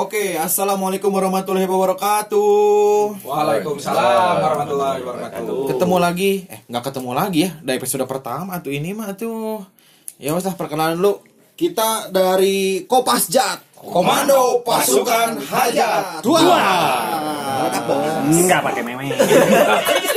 Oke, assalamualaikum warahmatullahi wabarakatuh. Waalaikumsalam warahmatullahi wabarakatuh. Ketemu lagi, eh nggak ketemu lagi ya dari episode pertama tuh ini mah tuh. Ya wes lah perkenalan dulu. Kita dari Kopasjat, Komando Pasukan Hajat. Dua. Enggak pakai meme.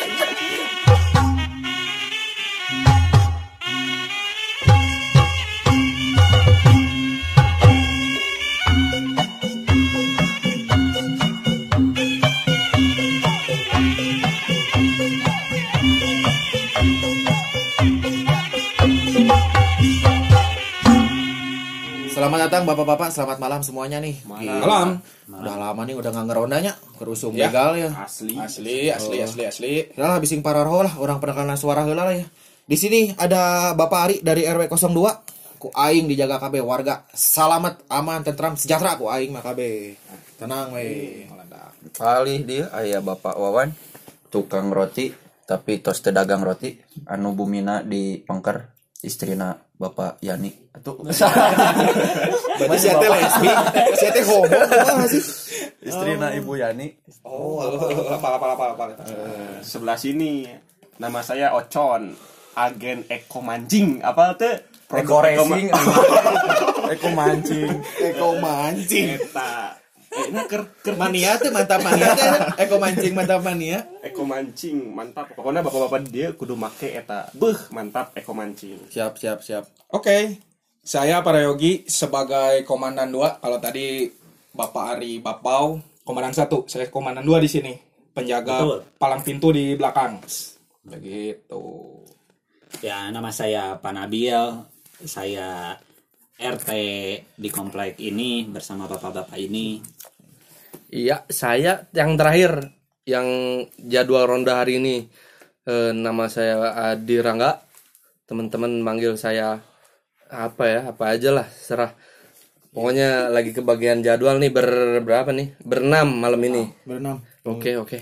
Selamat datang bapak-bapak, selamat malam semuanya nih. Malam. Udah lama nih udah nggak ngerondanya, kerusum Ya. legal ya. Asli. Asli, asli, asli, asli. Ya lah bising para roh lah, orang penekanan suara heula lah ya. Di sini ada Bapak Ari dari RW 02. Ku aing dijaga KB warga. Selamat, aman, tentram, sejahtera ku aing mah KB. Tenang we. Palih dia ayah bapak Wawan tukang roti tapi tos dagang roti anu bumina di pengker istrina bapak Yani atuh Berarti saya teh lesbi, saya teh homo kumaha sih? istrina ibu Yani Oh, Apa, apa, apa, apa. Sebelah sini nama saya Ocon, agen Eko Mancing. Apa tuh? Eko racing Eko mancing Eko mancing. Eta. Eh, nah, ker, ker Mania tuh mantap mania teh. Eko mancing mantap mania. Eko Mancing, mantap. Pokoknya bapak-bapak dia kudu make eta. Beuh, mantap Eko Mancing. Siap, siap, siap. Oke. Saya Parayogi sebagai komandan 2. Kalau tadi Bapak Ari Bapau komandan 1, saya komandan 2 di sini. Penjaga Betul. palang pintu di belakang. Begitu. Ya, nama saya Panabil. Saya RT di komplek ini bersama bapak-bapak ini. Iya, saya yang terakhir yang jadwal ronda hari ini. Eh, nama saya Adi Rangga. Teman-teman manggil saya apa ya? Apa aja lah, serah. Pokoknya lagi kebagian jadwal nih ber berapa nih? Berenam malam ini. Berenam. Oke, oke.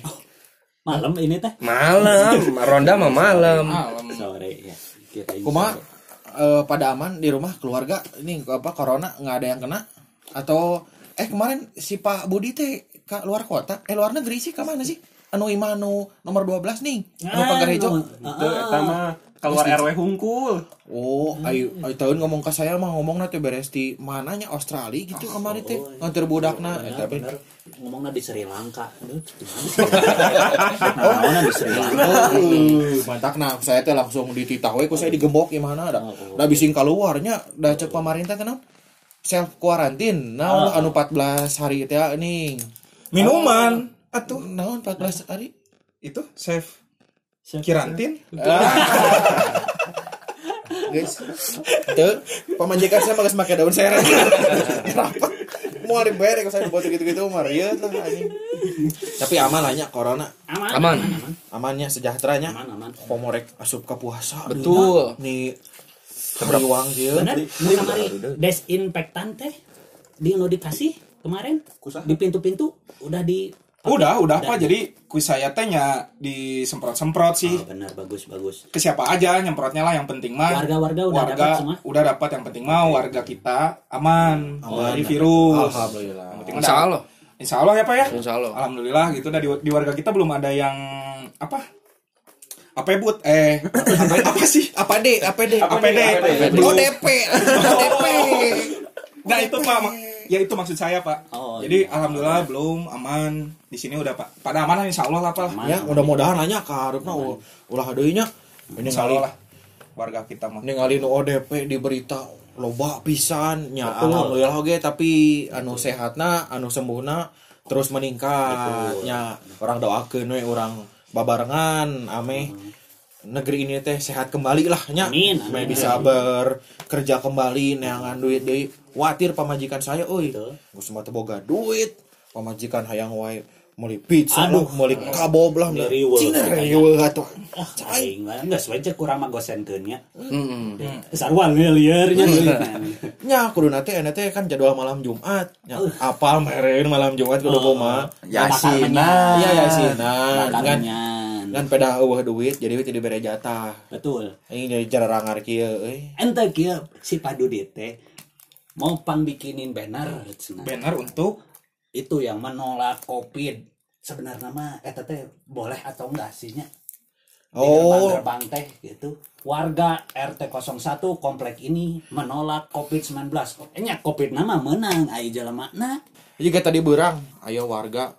Malam ini teh Malam, ronda mah malam. sore ya. Sore. eh, pada aman di rumah keluarga ini apa corona nggak ada yang kena atau eh kemarin si Pak Budi teh ke luar kota. Eh luar negeri sih ke mana sih? Anu imanu nomor 12 nih. Anu pagar hijau. Itu eta mah keluar RW hungkul. oh ayo ayo tahun ngomong ke saya mah ngomong nanti beres di mananya? Australia gitu kemarin teh. nganter budakna. Teh. Bener. Ngomongnya di Sri Lanka. Ngomongnya di Sri Lanka. Oh, mantap nah saya teh langsung dititah we ku saya digembok gimana ada. Da bising keluarnya da cek pemerintah teh naon self quarantine naon anu 14 hari teh nih Minuman atuh naon 14 hari itu safe kirantin. guys itu pemajikan saya magas pakai daun sereh rapat mau dibere kalau saya buat gitu gitu mah rieu lah anjing tapi aman lah nya corona Aman. Aman. Aman. amannya sejahteranya Aman. aman. pomorek asup ke puasa Betul. nih keriwang sih kamari desinfektan teh di nu dikasih kemarin di pintu-pintu udah di Udah, udah apa? Jadi kuis saya tehnya disemprot-semprot sih. Oh, benar bagus bagus. Ke siapa aja nyemprotnya lah yang penting mah. Warga-warga udah warga dapat semua? udah dapat yang penting mah warga kita aman, Aman. dari virus. alhamdulillah Yang penting Insya ada- Allah. Insya Allah ya Pak ya. Insya Allah. Alhamdulillah gitu. Nah, di, di warga kita belum ada yang apa? Apa ya, Bud? Eh, apa, apa sih? apa deh? Apa deh? Apa deh? oh DP DP Nah itu Pak, mak- ya itu maksud saya Pak. Oh, Jadi alhamdulillah belum aman. Di sini udah Pak. Pada aman lah Insya Allah lah Pak. Aman. ya mudah-mudahan nanya ke harupna ulah ulah deui nya ini lah warga kita mah. ningali nu ODP di berita loba pisan nya. Alhamdulillah oge tapi anu sehatna anu sembuhna terus meningkat nya. Orang doakeun we orang babarengan ame. Negeri ini teh sehat kembali lah nya. Amin, amin. bisa bekerja kembali neangan duit deui. Watir pamajikan saya euy geus mah boga duit pamajikan hayang wae meuli pizza Aduh. kabob lah Ngeriweuh. cina riweuh atuh. Ah, aing mah geus we cek kurang mah gosenkeun nya. Hmm. Sarua ngelieur nya nya kudu nanti ene teh kan jadwal malam Jumat. Nya apal meren malam Jumat kudu kumaha Yasina iya ya nah kan kan peda eueuh duit jadi we tidak bere jatah. Betul. ini jadi cara rangar kieu euy. Ente kieu si Padudit teh mau pang bikinin banner. Banner untuk? Itu yang menolak covid sebenarnya mah eta teh boleh atau enggak sihnya Oh, gerbang teh gitu. Warga RT 01 komplek ini menolak COVID-19 nya COVID nama menang ai jelema na Jadi kayak tadi berang, ayo warga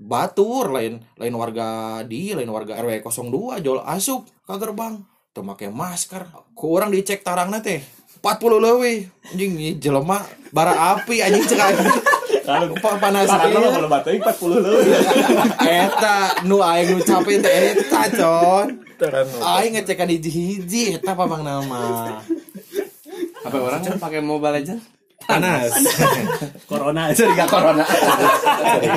batur lain lain warga di lain warga RW 02 jol asup ke gerbang. Tuh make masker. Ku orang dicek tarangna teh 40 leuwih. Anjing jelema bara api anjing cek Pa- panas Karena lo ieu. kalau batai 40 lo. eta nu aing nu capek teh eta con. Aing ngecekan hiji-hiji eta pamang nama? Apa orang kan pakai mobile legend panas. Corona Curiga corona.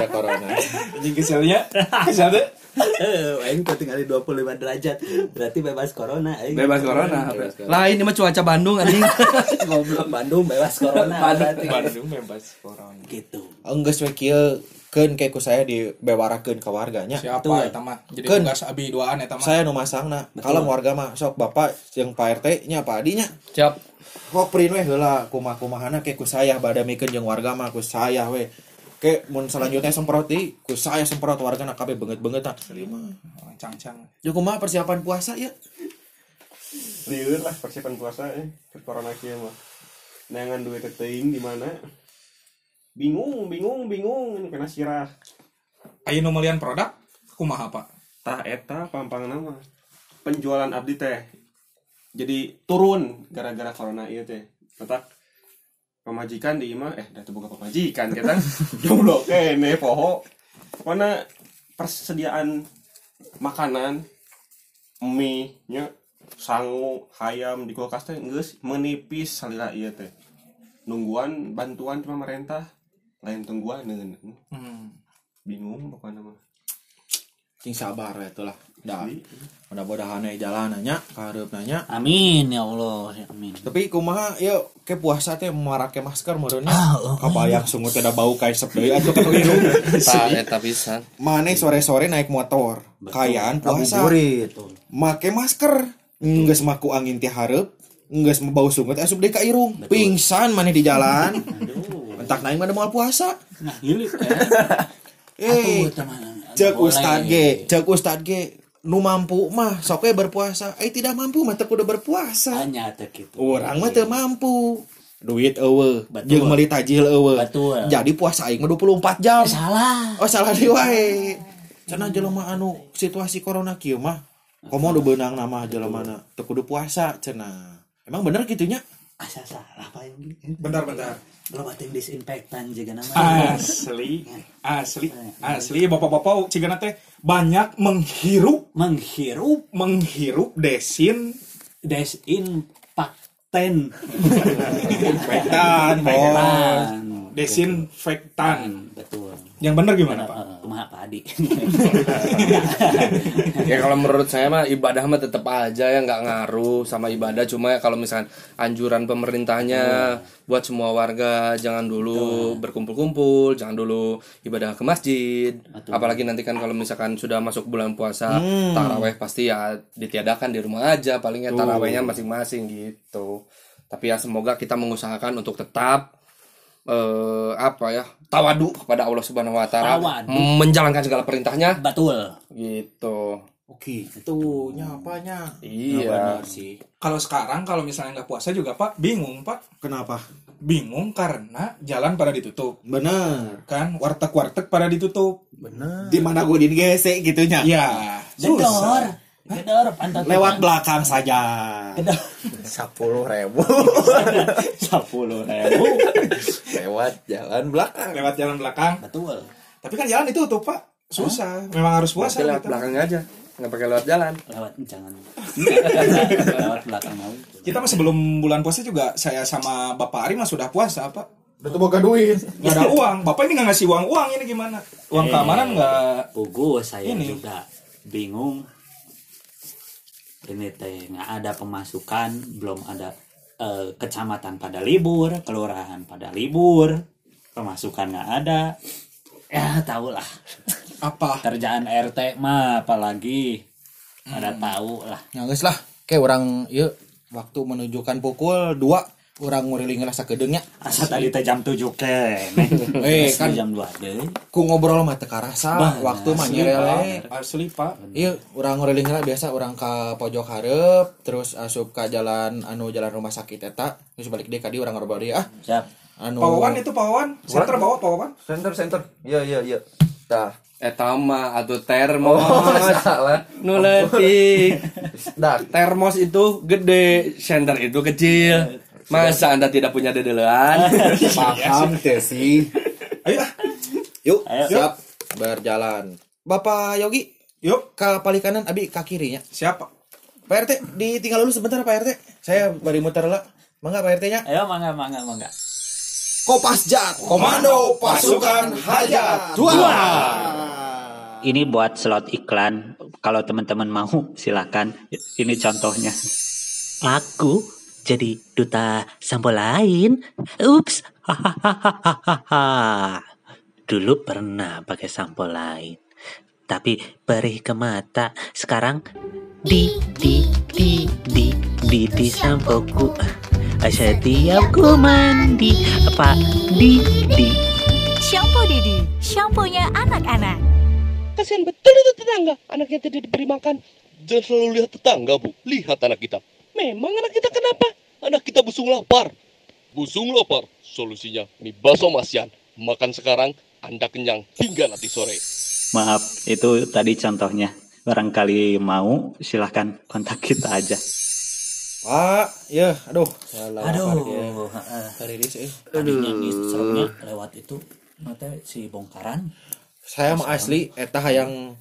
Corona. Anjing keselnya. Kesel deh. Eh aing tinggal di 25 derajat. Berarti bebas corona aing. Bebas corona lah ini mah cuaca Bandung anjing. Goblok Bandung bebas corona berarti. Bandung bebas corona. gitu. Enggeus we kieu keun kayak ku saya dibewarakeun ke warganya. Siapa eta mah? Jadi Kan. tugas abi duaan eta mah. saya nu masangna. Kalau warga mah sok bapak yang Pak RT nya Pak Adi nya. Siap. Kok print we heula kumaha-kumahana ke ku saya badamikeun jeung warga mah ku saya we ke mun selanjutnya semprot di ku saya semprot warga nak kabeh beungeut-beungeut tak lima Cang-cang. ya kumaha persiapan puasa ya Liur lah persiapan puasa ya. Ke corona kieu mah. Neangan duit teuing di mana? Bingung, bingung, bingung ini kena sirah. Ayo nu melian produk kumaha Pak? Tah eta pampang nama. Penjualan abdi teh jadi turun gara-gara corona ieu teh. Tetap pemajikan di imah eh dah buka pemajikan kita jomblo. Kene poho. Pokoknya persediaan makanan mie nya sangu hayam di kulkas teh geus menipis salira ieu teh. Nungguan bantuan cuma pemerintah lain tungguan Hmm. bingung pokoknya mah. Sing sabar ya itulah dah. Mudah-mudahan aya jalan nanya karep nanya. Amin ya Allah ya amin. Tapi kumaha ya ke puasa teh marake masker meureunnya Ah, oh, kabayang sungut teh da bau kaisep deui atuh ka irung tak eta pisan. Mane sore-sore naik motor. Kayaan puasa. make masker. Nggak semaku angin ti hareup. Nggak bau sungut asup deui ka irung. Pingsan maneh di jalan. Entak naik mana mau puasa. Nah hilir eh teman cek ustad ge cek ustad ge nu mampu mah sok we berpuasa eh tidak mampu mah kudu berpuasa hanya gitu orang mah teu mampu duit Betul. jeung meuli tajil eueuh Betul. jadi puasa aing mah 24 jam salah Oh salah di wae. Cenah jelema anu situasi corona kieu mah komo udah benang nama jelema na teu kudu puasa cenah. Emang bener gitunya? asa salah apa yang Bentar-bentar. belum ada yang disinfektan juga nama Asli, asli, asli. Bapak-bapak cigana teh banyak menghirup, menghirup? Menghirup desin. Desinfektan. Infektan, bos. Infektan. desinfektan. betul. Yang bener gimana Pak? Kumaha Pak Adi ya kalau menurut saya mah ibadah mah tetap aja ya nggak ngaruh sama ibadah. Cuma ya kalau misalkan anjuran pemerintahnya buat semua warga jangan dulu berkumpul-kumpul jangan dulu ibadah ke masjid. Apalagi nanti kan kalau misalkan sudah masuk bulan puasa taraweh pasti ya ditiadakan di rumah aja palingnya tarawehnya masing-masing gitu. Tapi ya semoga kita mengusahakan untuk tetap eh apa ya tawadu kepada Allah Subhanahu Wa Taala Tawadu. menjalankan segala perintahnya betul gitu Oke, itu nyapanya. iya sih Kalau sekarang kalau misalnya nggak puasa juga Pak bingung Pak. Kenapa? Bingung karena jalan pada ditutup Bener. kan warteg-warteg pada ditutup. Di mana gue digese gitunya? Ya susah. Gedor pantat Lewat belakang saja. gedor Sepuluh ribu sepuluh ribu lewat jalan belakang. Lewat jalan belakang. betul Tapi kan jalan ditutup Pak. Susah. Memang harus puasa. Berarti lewat gitu. belakangnya aja nggak pakai lewat jalan lewat jangan lewat belakang mau Kita mah sebelum bulan puasa juga saya sama Bapak Ari mah sudah puasa Pak. Udah boga duit. Nggak ada uang. Bapak ini nggak ngasih uang uang ini gimana? Uang keamanan nggak. Pugu saya Ini. juga bingung ini teh nggak ada pemasukan belum ada eh, kecamatan pada libur kelurahan pada libur. Pemasukan nggak ada. Ya tau lah. Apa? kerjaan RT mah apalagi. Pada tahu lah. Ya geus lah. Kayak orang yuk. Waktu menunjukkan pukul 2 orang nguriling rasa kedengnya asa tadi teh jam 7 kene Eh, kan- jam 2 deui ku ngobrol mah teu karasa Bah, waktu mah nyerele asli pak Iya, orang nguriling lah biasa orang ke pojok hareup terus asup ke jalan anu jalan rumah sakit eta terus balik deh kadi orang ngobrol dia ah siap anu Pak Wawan itu Pak Wawan center bawah Pak Wawan Center center. Iya iya iya. Dah. Etama atau termos. salah. Nu leutik. Dah. Termos itu gede, center itu kecil. Masa Anda tidak punya dedelean? paham teh sih ayo. Yuk Ayo. siap. Berjalan. Bapak Yogi yuk. ke paling kanan abi ke kirinya. Siapa Pak RT ditinggal dulu sebentar Pak RT saya bari muter lah. Mangga Pak RT nya ayo mangga mangga mangga. Kopasjat Komando Pasukan Hajat Dua ini buat slot iklan. Kalau teman-teman mau silakan. Ini contohnya. Aku jadi duta sampo lain ups hahaha dulu pernah pakai sampo lain tapi perih ke mata sekarang di di di di di di sampoku setiap ku mandi apa di di Shampoo Didi, shampoonya anak-anak. Kasihan betul itu tetangga. Anaknya tidak diberi makan. Jangan selalu lihat tetangga, Bu. Lihat anak kita. Memang anak kita kenapa? Anak kita busung lapar. Busung lapar. Solusinya mie bakso masian. Makan sekarang, Anda kenyang hingga nanti sore. Maaf, itu tadi contohnya. Barangkali mau, silahkan kontak kita aja. Pak ya aduh saya lapar Aduh, ya. heeh. Hari ini sih tadinya nih seremnya lewat itu, mata si bongkaran. saya mah asli eta yang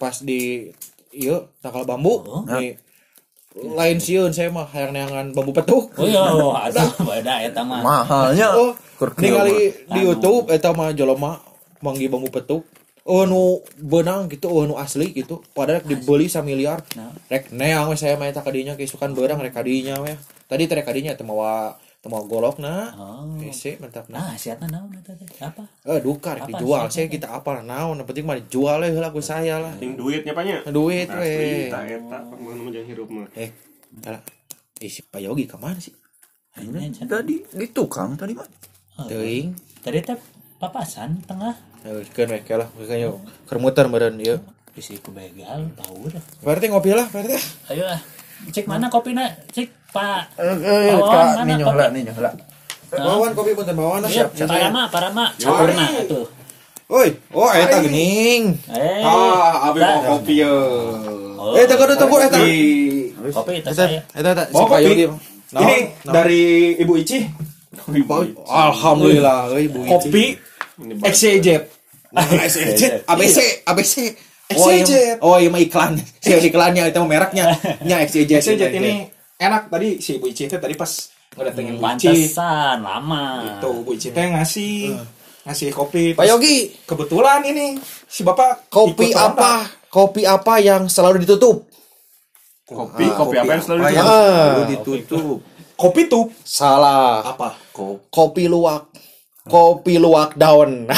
pas di iya takal bambu Oh. nih lain sieun saya mah hayang neangan bambu petuk Oh iya, oh, ada beda eta mah. Mahalnya. oh ningali mah. di YouTube eta mah jelema manggi bambu petuk oh nu benang gitu oh nu asli gitu padahal dibeli samiliar Nah. rek neang saya main kadinya keisukan berang rek kadinya we tadi teh rek kadinya teu mawa mawa golok na Oh. Ese mantap na. Nah, siatna naon eta teh? Apa? Eh duka rek Apa dijual sih, saya kita apa naon yang penting mah dijual we heula ku saya lah. Ting duitnya banyak. Duit we. tak eta mau menjang hirup mah. Eh, alah. Eh, si Pak Yogi ke mana sih? Tadi di tukang tadi mah. Oh, Teuing. Tadi teh papasan tengah Eh, keun we ke lah, kayaknya kermuter meureun ieu. bisi ku begal tahu dah. RT ngopi lah, RT. Ayo ah. Cek mana kopinya? Cek Pak. Eh, eh, Bawahan Kak, mana kopi? nih nyohla. Bawahan kopi punten bawahan lah. Iya, parama, parama. Campurna atuh. Oi, oh eta geuning. Eh. ah abi dah. mau kopi ya Oh, Eh, tunggu tunggu eta. kopi itu Eta, saya. eta eta mau kopi ini Naon? dari Ibu Ici Alhamdulillah, euy Bu Ici. kopi Nah, SCJ, ABC, ABC. XYZ. Oh, iya, oh, iya mah iklan. Saya iklannya itu mereknya. Nya XYZ. XYZ ini enak tadi si Ibu Ici tadi pas ngedatengin Bu Ici Pantesan lama. itu Bu Ici teh ngasih ngasih kopi Pak Yogi, kebetulan ini si bapak kopi ronda. apa? Kopi apa yang selalu ditutup? Kopi, Ah, kopi apa yang selalu Ah, yang ditutup? selalu ditutup. kopi tuh Salah. apa Kopi luwak. Kopi luwak daun.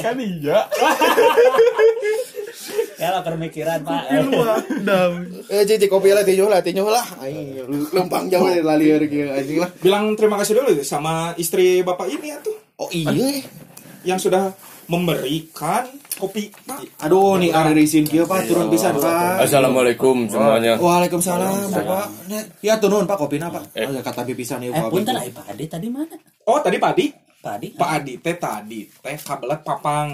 kan iya Ya lah pemikiran Pak. Eh, cici kopi lah, tinyo lah, tinyo lah. Aing lempang jauh dari kieu anjing lah. bilang terima kasih dulu sama istri bapak ini ya tuh Oh iya. yang sudah memberikan kopi Pak. Aduh, nih ada risin kieu Pak, turun pisan Pak. Assalamualaikum semuanya. Waalaikumsalam, Bapak. Nih, Ya turun Pak kopina Pak. Oh, ya kata pisan ieu Eh, Pak. punten ai Pak Adi tadi mana? oh tadi Pak Adi Pak Adi. Pak Adi teh tadi teh kabelet papang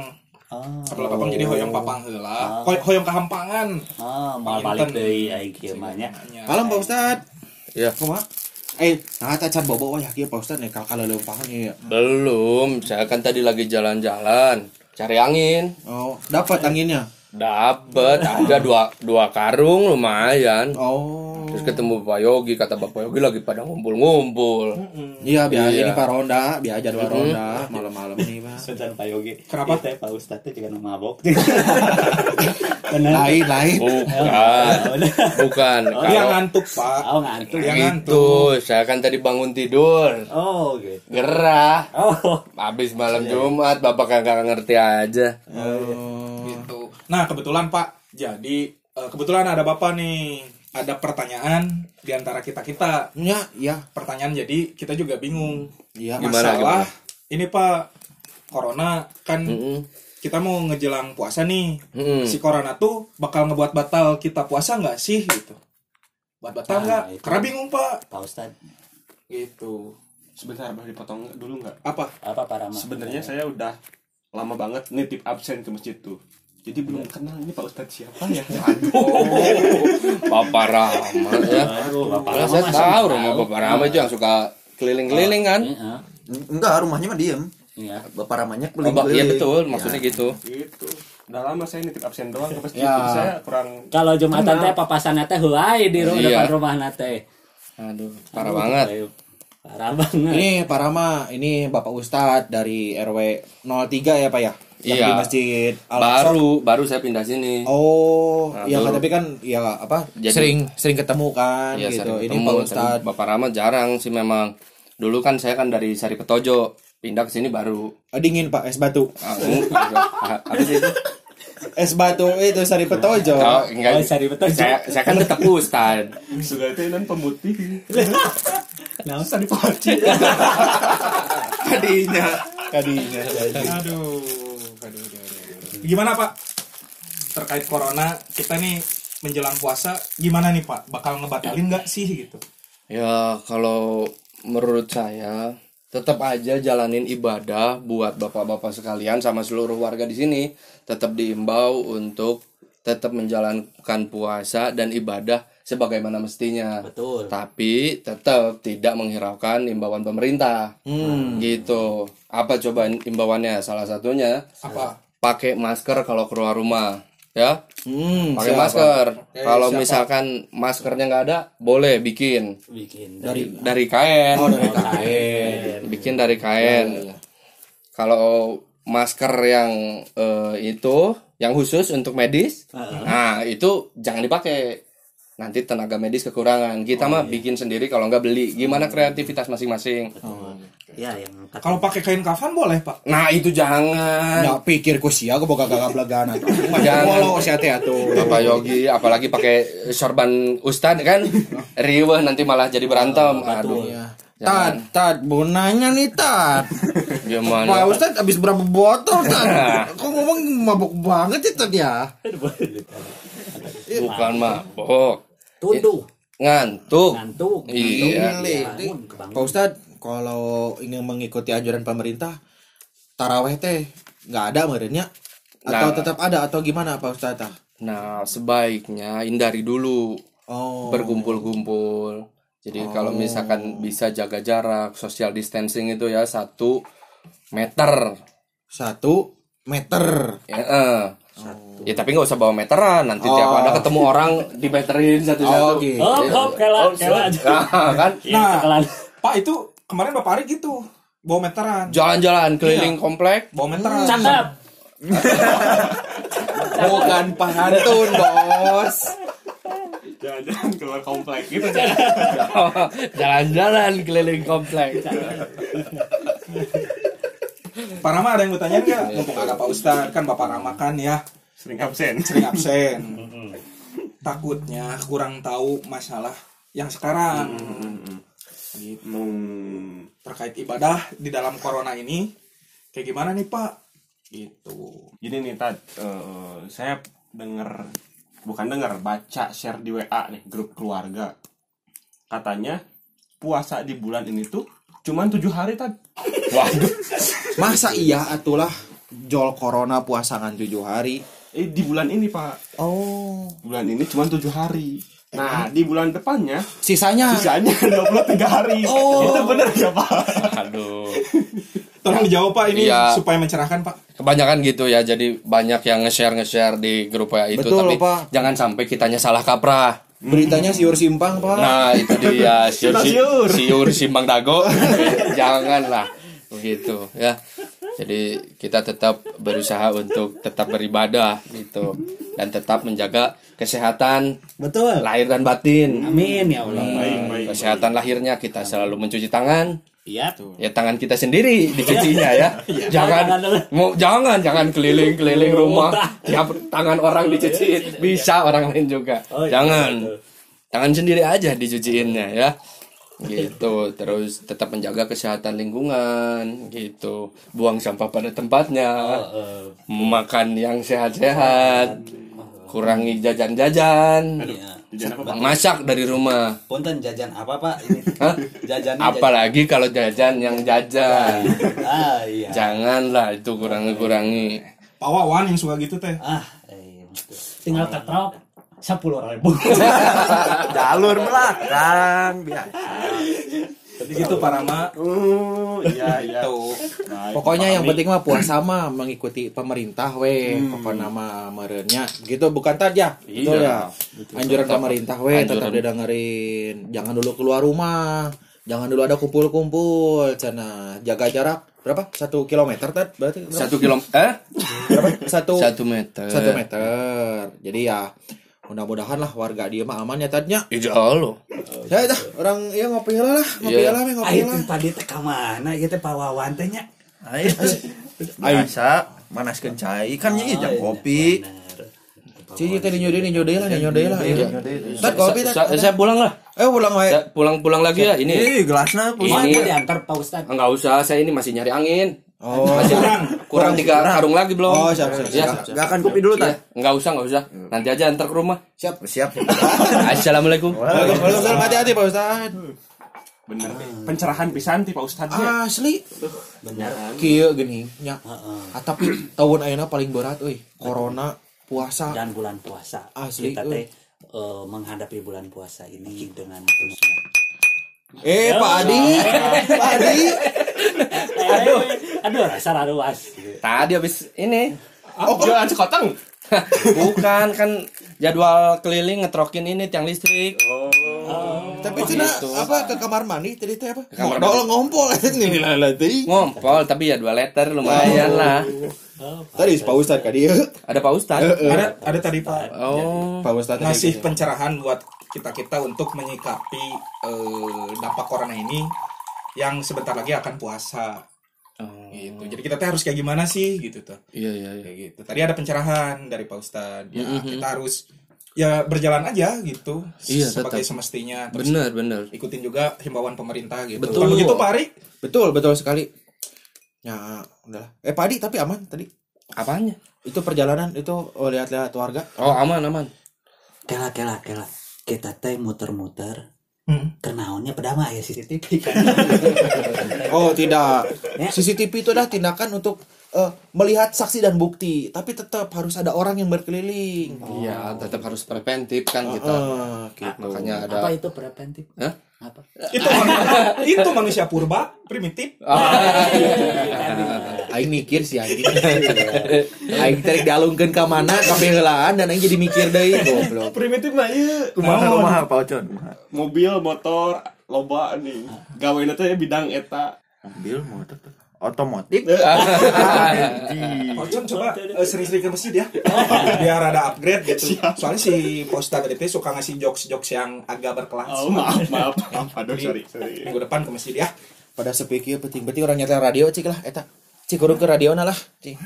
Oh. kabelet papang jadi hoyong papang heula Hoy- hoyong kahampangan Oh, mal balik deui ai kieu mah nya. Malam Pak Ustad. Ya. Kumaha? Eh, nah ta can bobo ya kieu Pak Ustad nih kalau leumpahan ya. Belum, saya kan tadi lagi jalan-jalan, cari angin. Oh, dapat anginnya. Dapet, ada dua dua karung lumayan. Oh. Terus ketemu Pak Yogi, kata Bapak Yogi lagi pada ngumpul-ngumpul. Iya, biar Iya. ini Pak Ronda, biar jadwal Ronda malam-malam ini, Pak. Sejan Pak Yogi. Kenapa? Teh Pak Ustad teh juga mabok. Lain, lain. Bukan, bukan. dia Kalau ngantuk Pak Oh, ngantuk. dia itu, ngantuk saya kan tadi bangun tidur, Oh, gitu. gerah. Oh. Habis malam Jumat, Bapak kagak ngerti aja. Oh. Gitu nah kebetulan Pak jadi eh, kebetulan ada bapak nih ada pertanyaan di antara kita kita Ya, ya. pertanyaan jadi kita juga bingung Iya. Gimana, masalah ini pak corona kan Mm-mm. kita mau ngejelang puasa nih Mm-mm. si corona tuh bakal ngebuat batal kita puasa nggak sih gitu buat batal Nah, nggak itu. karena bingung pak Pak Ustad gitu Sebentar boleh dipotong dulu nggak? apa apa Pak Rama Sebenarnya saya udah lama banget nitip absen ke masjid tuh. Jadi belum kenal ini Pak Ustadz siapa ya? Bapak Rama ya. Aduh, Bapak Rama saya tahu rumah Bapak Rama itu yang suka keliling-keliling kan. Iya, Enggak, rumahnya mah diem. iya. Bapak ramanya Oh, Bak- iya betul, maksudnya gitu. gitu. Udah lama saya nitip absen doang ke masjid. Ya. Saya kurang Kalau Jumatan teh papasan teh heuai di ru- Iya. depan rumah teh. Aduh, parah banget. Parah banget. Ini Pak Rama, ini Bapak Ustadz dari RW 03 ya Pak ya? Yang Iya. di Masjid. Baru baru saya pindah sini. Oh, Nah, ya kan tapi kan ya apa? Jadi- sering sering ketemu kan Iya, gitu. sering Ini ketemu, Pak tapi Ustadz. Bapak Rama jarang sih memang. Dulu kan saya kan dari Sari Petojo, pindah ke sini baru. Oh, dingin Pak, es batu. Ah, ah, apa sih itu? Es batu itu Sari Petojo. Oh, enggak. Oh, Sari Petojo. Saya, saya kan tetap ustad. sudah itu nan pemutih. Nah, Usah dipaci. Tadinya. Kadinya. aduh aduh, gimana pak? Terkait corona kita nih menjelang puasa gimana nih pak? Bakal ngebatalin nggak sih gitu? Ya, kalau menurut saya tetap aja jalanin ibadah buat bapak-bapak sekalian sama seluruh warga di sini. Tetap diimbau untuk tetap menjalankan puasa dan ibadah sebagaimana mestinya. Betul. Tapi tetap tidak menghiraukan imbauan pemerintah. Gitu. Apa coba imbauannya? Salah satunya apa pakai masker kalau keluar rumah, ya. Hmm, Pakai masker. Oke, Kalau siapa? misalkan maskernya nggak ada, boleh bikin bikin Dari dari kain. Oh, dari kain. Bikin dari kain. Kalau masker yang eh, itu yang khusus untuk medis, nah itu jangan dipakai. Nanti tenaga medis kekurangan. Kita mah bikin sendiri kalau nggak beli. Gimana kreativitas masing-masing? ya yang kata- kalau pakai kain kafan boleh pak Nah itu jangan. Ya pikir ku sia gue boga gagap legana. Jangan. Walau si ate atuh. Bapak Yogi apalagi pakai sorban ustad kan riweh nanti malah jadi berantem aduh Iya. Tad, tad, mau nanya nih Tad. Pak gimana Ustadz habis berapa botol Tad? Kok ngomong mabuk banget ya Tad ya? bukan mabok tuduh ngantuk ngantuk Iya. bangun kebangun Pak Ustadz, kalau ingin mengikuti anjuran pemerintah, taraweh teh nggak ada merenya? Atau Nah. tetap ada atau gimana Pak Ustadz? ah? nah sebaiknya hindari dulu Oh, berkumpul-kumpul jadi kalau misalkan bisa jaga jarak social distancing itu ya satu meter satu meter. ya, eh. Ya tapi nggak usah bawa meteran. Nanti tiap Oh. ada ketemu orang dimeterin satu-satu. Oh, gitu. oh hop kela kela aja Nah, kan? Nah kelan. pak itu kemarin bapak Ari gitu bawa meteran. Jalan-jalan keliling komplek. Bawa meteran. Cakep. Bukan pantun, Bos. Jangan-jangan keluar komplek gitu. jalan-jalan keliling komplek Pak Rama ada yang mau tanya nggak? Mumpung ada Pak Ustadz kan bapak Rama kan ya. Sering absen. sering absen. Takutnya kurang tahu masalah yang sekarang. Gitu. Hmm. terkait ibadah di dalam corona ini kayak gimana nih Pak? Gitu. Gini nih Tad, eh, saya denger bukan denger baca share di WA nih grup keluarga. Katanya puasa di bulan ini tuh cuman tujuh hari Tad. waduh Masa iya atulah jol corona puasangan tujuh hari? Eh di bulan ini Pak, Oh, bulan ini cuman tujuh hari. Nah di bulan depannya sisanya sisanya 23 hari. Oh. Itu bener ya Pak? aduh tolong dijawab Pak ini Iya. supaya mencerahkan Pak kebanyakan gitu ya jadi banyak yang nge-share nge-share di grup WA itu Betul, tapi Pak. jangan sampai kitanya salah kaprah beritanya siur simpang, Pak. nah itu dia. Siur si- Siur. siur simbang dago. Janganlah. Begitu ya. Jadi kita tetap berusaha untuk tetap beribadah gitu. Dan tetap menjaga kesehatan betul. lahir dan batin. Amin ya Allah. Baik, baik. kesehatan lahirnya kita selalu mencuci tangan iya. Ya tangan kita sendiri dicucinya ya. Jangan Tangan dulu. mau jangan jangan keliling keliling rumah. tiap tangan orang dicuci bisa orang lain juga. Oh, iya, jangan. tangan sendiri aja dicuciinnya ya. Gitu. Terus tetap menjaga kesehatan lingkungan. Gitu. Buang sampah pada tempatnya. Makan yang sehat-sehat. Kurangi jajan-jajan masak dari rumah Punten jajan apa pak? Ini Hah? jajan apalagi kalau jajan yang jajan Ah iya. janganlah itu kurangi-kurangi Pak Wawan yang suka gitu teh. Ah, iya, tinggal ketrok sepuluh ribu. jalur belakang biasa Jadi gitu Pak Rama. Oh, iya iya. Tuh. Pokoknya yang penting mah puasa mah mengikuti pemerintah weh. Pokoknya mah merenya gitu bukan tadi ya. Betul ya. Anjuran pemerintah weh tetap didengerin. Jangan dulu keluar rumah. Jangan dulu ada kumpul-kumpul. Cana jaga jarak berapa? Satu kilometer tad berarti berapa? satu kilo eh berapa? Satu satu meter satu meter. Jadi ya mudah-mudahan lah warga dia mah aman ya tadnya. Insya Allah Ya dah orang ya ngopi heula lah, ngopi heula meh ngopi tuh tadi teh ke mana? Gitu Pak Wawan tehnya. ayo biasa manaskeun cai kan ieu jam kopi Cici tadi nyodai nih nyodai lah, nyodai lah. Iya. Tad kopi tad. Sa- saya pulang lah Eh pulang wae. Saya pulang-pulang lagi ya ini Ih, gelasnya Ini Ini- diantar Pak Ustad. enggak usah saya ini masih nyari angin Oh. masih kurang tiga karung lagi belum Oh, siap, siap, ya Gak akan kopi dulu Iya, tak? enggak usah enggak usah nanti aja antar ke rumah Siap. Siap. assalamualaikum Waalaikumsalam hati-hati Pak Ustad. Bener. Pencerahan pisan ti Pak Ustadz ya. Asli. Benar. Kieu geuning nya. Heeh. Ah, tapi tahun ayeuna paling berat euy. Corona, puasa. Dan bulan puasa. Asli, Kita eh. teh eh, menghadapi bulan puasa ini dengan penuh semangat. Eh, Pak Adi. Pak Adi. aduh, aduh rasa raruas. tadi habis ini. Oh, jualan sekoteng. bukan kan jadwal keliling ngetrokin ini tiang listrik. Tapi cenah apa ke kamar mandi tadi teh apa? kamar Modal ngompol. Ini teuing. ngompol tapi ya dua liter lumayan lah. Tadi Pak Ustad ka dieu. ada pak ustad Ada ada tadi Pak. Oh. Pak Ustad tadi ngasih gitu. pencerahan buat kita kita untuk menyikapi eh, dampak corona ini yang sebentar lagi akan puasa Oh. gitu. Jadi kita teh harus kayak gimana sih gitu tuh. iya iya iya Kayak gitu. Tadi ada pencerahan dari Pak Ustadz. Ya, kita harus ya berjalan aja gitu Iya, sebagai tetap. semestinya. Terus bener bener ikutin juga himbauan pemerintah gitu. Betul. Kalau begitu Pak Ari, Betul, betul sekali. Ya, udahlah. Eh, Pak Adi tapi aman tadi. apanya Itu perjalanan itu oh, lihat-lihat warga. oh aman aman Kela kela kela. Kita teh muter-muter. Hmm. Kenaonnya pedama ya CCTV kan. Oh, tidak. Ya. CCTV itu adalah tindakan untuk eh, melihat saksi dan bukti, tapi tetap harus ada orang yang berkeliling. iya tetap harus preventif kan kita Eh, gitu. makanya ada Apa itu preventif? Hah? Apa? itu itu manusia purba primitif. Aing mikir sih anjing. Aing tarik dialungkeun ka mana ka beulaan dan aing jadi mikir deui goblok. Primitif mah ieu. Kumaha kumaha Pak Ocon? Mobil, motor, loba nih. Gaweuna teh bidang eta. Mobil motor otomotif. Ocon coba eh, sering-sering ke masjid ya. Biar ada upgrade gitu. Soalnya si tadi teh suka ngasih jokes-jokes yang agak berkelas. Oh, maaf, maaf, maaf. Aduh, sorry, sorry. Minggu depan ke masjid ya. Pada sepi kieu penting-penting orang nyetel radio cik lah eta. Cik urung ke radio lah. Cik.